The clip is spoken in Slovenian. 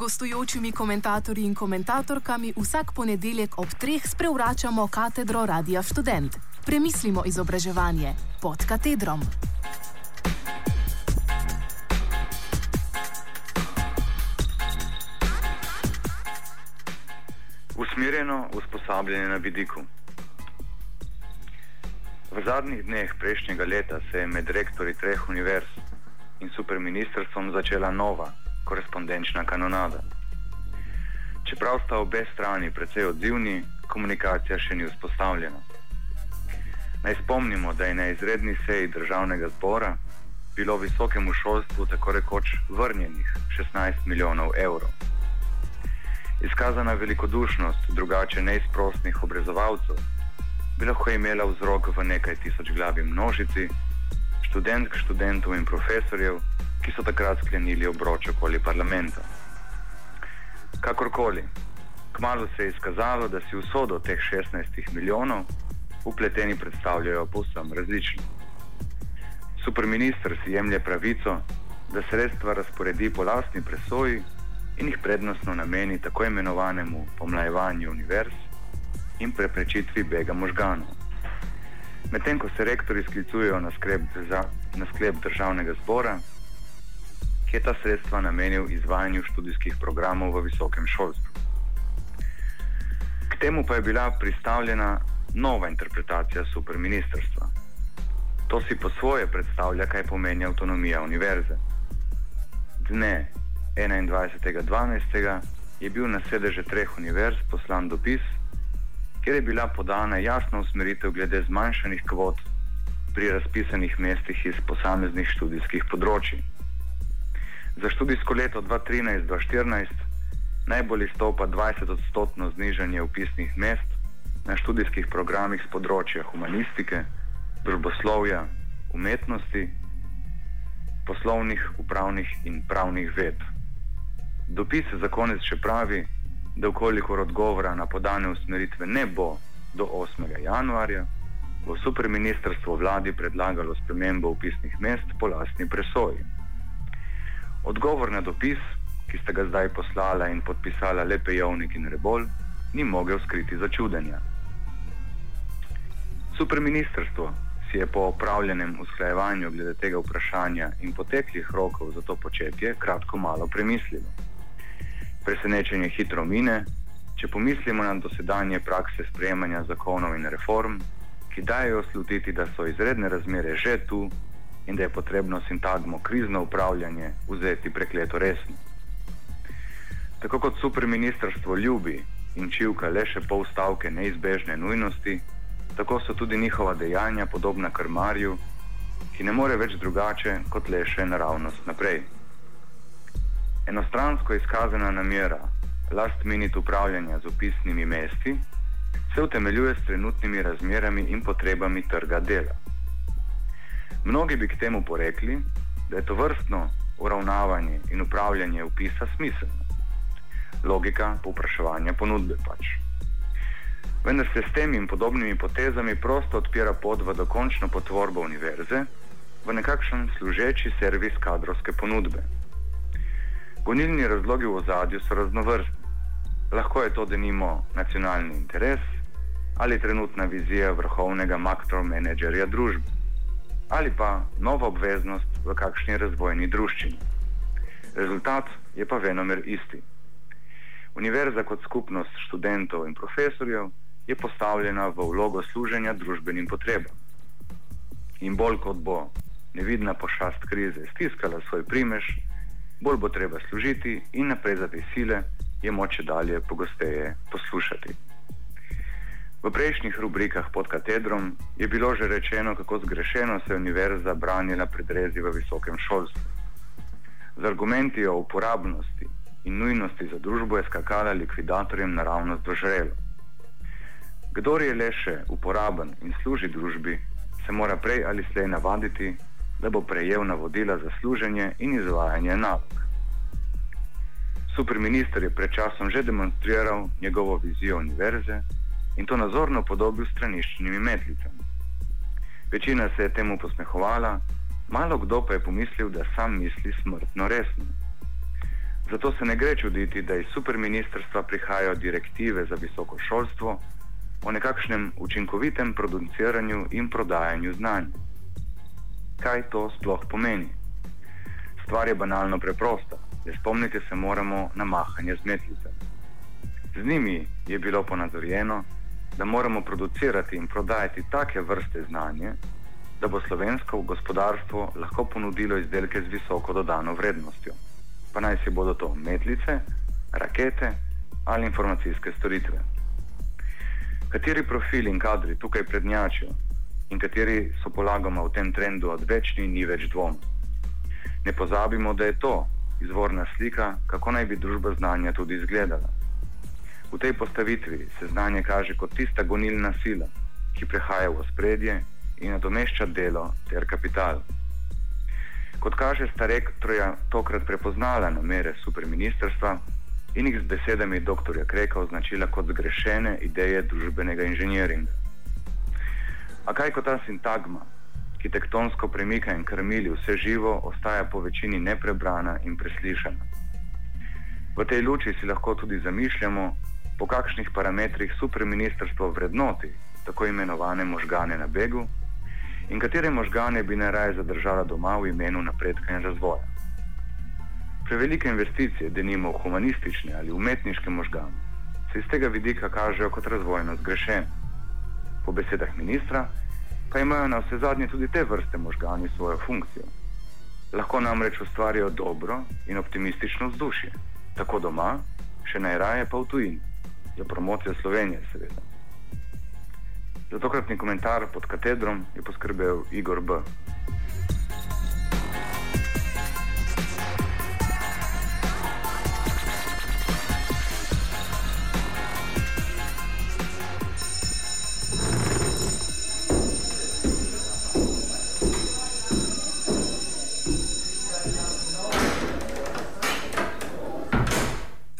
gostujočimi komentatorji in komentatorkami vsak ponedeljek ob treh sprevračamo katedro Radia Student. Premislimo izobraževanje pod katedrom. Usmerjeno usposabljanje na vidiku. V zadnjih dneh prejšnjega leta se je med rektori treh univerz in superministrstvom začela nova korespondenčna kanonada. Čeprav sta obe strani precej odzivni, komunikacija še ni vzpostavljena. Naj spomnimo, da je na izredni seji državnega zbora bilo visokemu šolstvu tako rekoč vrnjenih 16 milijonov evrov. Izkazana velikodušnost drugače neizprostnih obrezovalcev bi lahko imela vzrok v nekaj tisoč glavi množici, študentk, študentov in profesorjev, ki so takrat sklenili obroč okoli parlamenta. Kakorkoli, kmalo se je izkazalo, da si usodo teh 16 milijonov upleteni predstavljajo povsem različno. Superministr si jemlje pravico, da sredstva razporedi po lastni presoji in jih prednostno nameni tako imenovanemu pomlajevanju univerz in preprečitvi bega možganov. Medtem ko se rektori sklicujejo na sklep, na sklep državnega zbora, ki je ta sredstva namenil izvajanju študijskih programov v visokem šolstvu. K temu pa je bila pristavljena nova interpretacija superministrstva. To si po svoje predstavlja, kaj pomeni avtonomija univerze. Dne 21.12. je bil na sedeže treh univerz poslan dopis, kjer je bila podana jasna usmeritev glede zmanjšanih kvot pri razpisanih mestih iz posameznih študijskih področji. Za študijsko leto 2013-2014 najbolj izstopa 20-odstotno znižanje upisnih mest na študijskih programih z področja humanistike, družboslovja, umetnosti, poslovnih, upravnih in pravnih ved. Dopis za konec še pravi, da ukolikor odgovora na podane usmeritve ne bo do 8. januarja, bo superministrstvo vladi predlagalo spremembo upisnih mest po lastni presoji. Odgovor na dopis, ki sta ga zdaj poslala in podpisala Lepe Javnik in Rebol, ni mogel skriti začudenja. Superministrstvo si je po opravljenem usklajevanju glede tega vprašanja in poteklih rokov za to početje kratko malo premislilo. Presenečenje hitro mine, če pomislimo na dosedanje prakse sprejemanja zakonov in reform, ki dajo slutiti, da so izredne razmere že tu in da je potrebno sintagmo krizno upravljanje vzeti prekleto resno. Tako kot superministrstvo ljubi in čivka le še pol stavke neizbežne nujnosti, tako so tudi njihova dejanja podobna krmarju, ki ne more več drugače kot le še naravnost naprej. Enostransko izkazana namera last minute upravljanja z upisnimi mesti se utemeljuje s trenutnimi razmerami in potrebami trga dela. Mnogi bi k temu porekli, da je to vrstno uravnavanje in upravljanje upisa smiselno. Logika povpraševanja ponudbe pač. Vendar se s temi in podobnimi potezami prosto odpira pot v dokončno potvorbo univerze v nekakšen služeči servis kadrovske ponudbe. Gonilni razlogi v ozadju so raznovrstni. Lahko je to denimo nacionalni interes ali trenutna vizija vrhovnega makromenedžerja družbe ali pa nova obveznost v kakšni razvojni druščini. Rezultat je pa venomer isti. Univerza kot skupnost študentov in profesorjev je postavljena v vlogo služenja družbenim potrebam. In bolj kot bo nevidna pošast krize stiskala svoj primež, bolj bo treba služiti in naprezati sile, je moče dalje pogosteje poslušati. V prejšnjih rubrikah pod katedrom je bilo že rečeno, kako zgrešeno se je univerza branila pred rezi v visokem šolstvu. Z argumenti o uporabnosti in nujnosti za družbo je skakala likvidatorjem naravnost do žrelo. Kdor je le še uporaben in služi družbi, se mora prej ali slej navaditi, da bo prejel navodila za služenje in izvajanje nalog. Superminister je pred časom že demonstriral njegovo vizijo univerze in to nazorno podobil straniščnimi metlicami. Večina se je temu posmehovala, malo kdo pa je pomislil, da sam misli smrtno resno. Zato se ne gre čuditi, da iz superministrstva prihajajo direktive za visoko šolstvo o nekakšnem učinkovitem produciranju in prodajanju znanja. Kaj to sploh pomeni? Stvar je banalno preprosta, le spomnite se moramo na mahanje z metlicami. Z njimi je bilo ponazorjeno, da moramo producirati in prodajati take vrste znanja, da bo slovensko gospodarstvo lahko ponudilo izdelke z visoko dodano vrednostjo. Pa naj si bodo to metlice, rakete ali informacijske storitve. Kateri profili in kadri tukaj prednjačijo in kateri so polagoma v tem trendu odvečni, ni več dvom. Ne pozabimo, da je to izvorna slika, kako naj bi družba znanja tudi izgledala. V tej postavitvi se znanje kaže kot tista gonilna sila, ki prehaja v spredje in nadomešča delo ter kapital. Kot kaže starek Troja, tokrat prepoznala namere superministrstva in jih z besedami dr. Kreka označila kot zgrešene ideje družbenega inženiringa. A kaj kot ta sintagma, ki tektonsko premika in krmili vse živo, ostaja po večini neprebrana in preslišana? V tej luči si lahko tudi zamišljamo, po kakšnih parametrih superministrstvo vrednoti tako imenovane možgane na begu in katere možgane bi najraje zadržala doma v imenu napredka in razvoja. Prevelike investicije, da nimo v humanistične ali umetniške možgane, se iz tega vidika kažejo kot razvojno zgrešene. Po besedah ministra pa imajo na vse zadnje tudi te vrste možgani svojo funkcijo. Lahko namreč ustvarijo dobro in optimistično vzdušje, tako doma, še najraje pa v tujini, za promocijo Slovenije, seveda. Za tokratni komentar pod katedrom je poskrbel Igor B.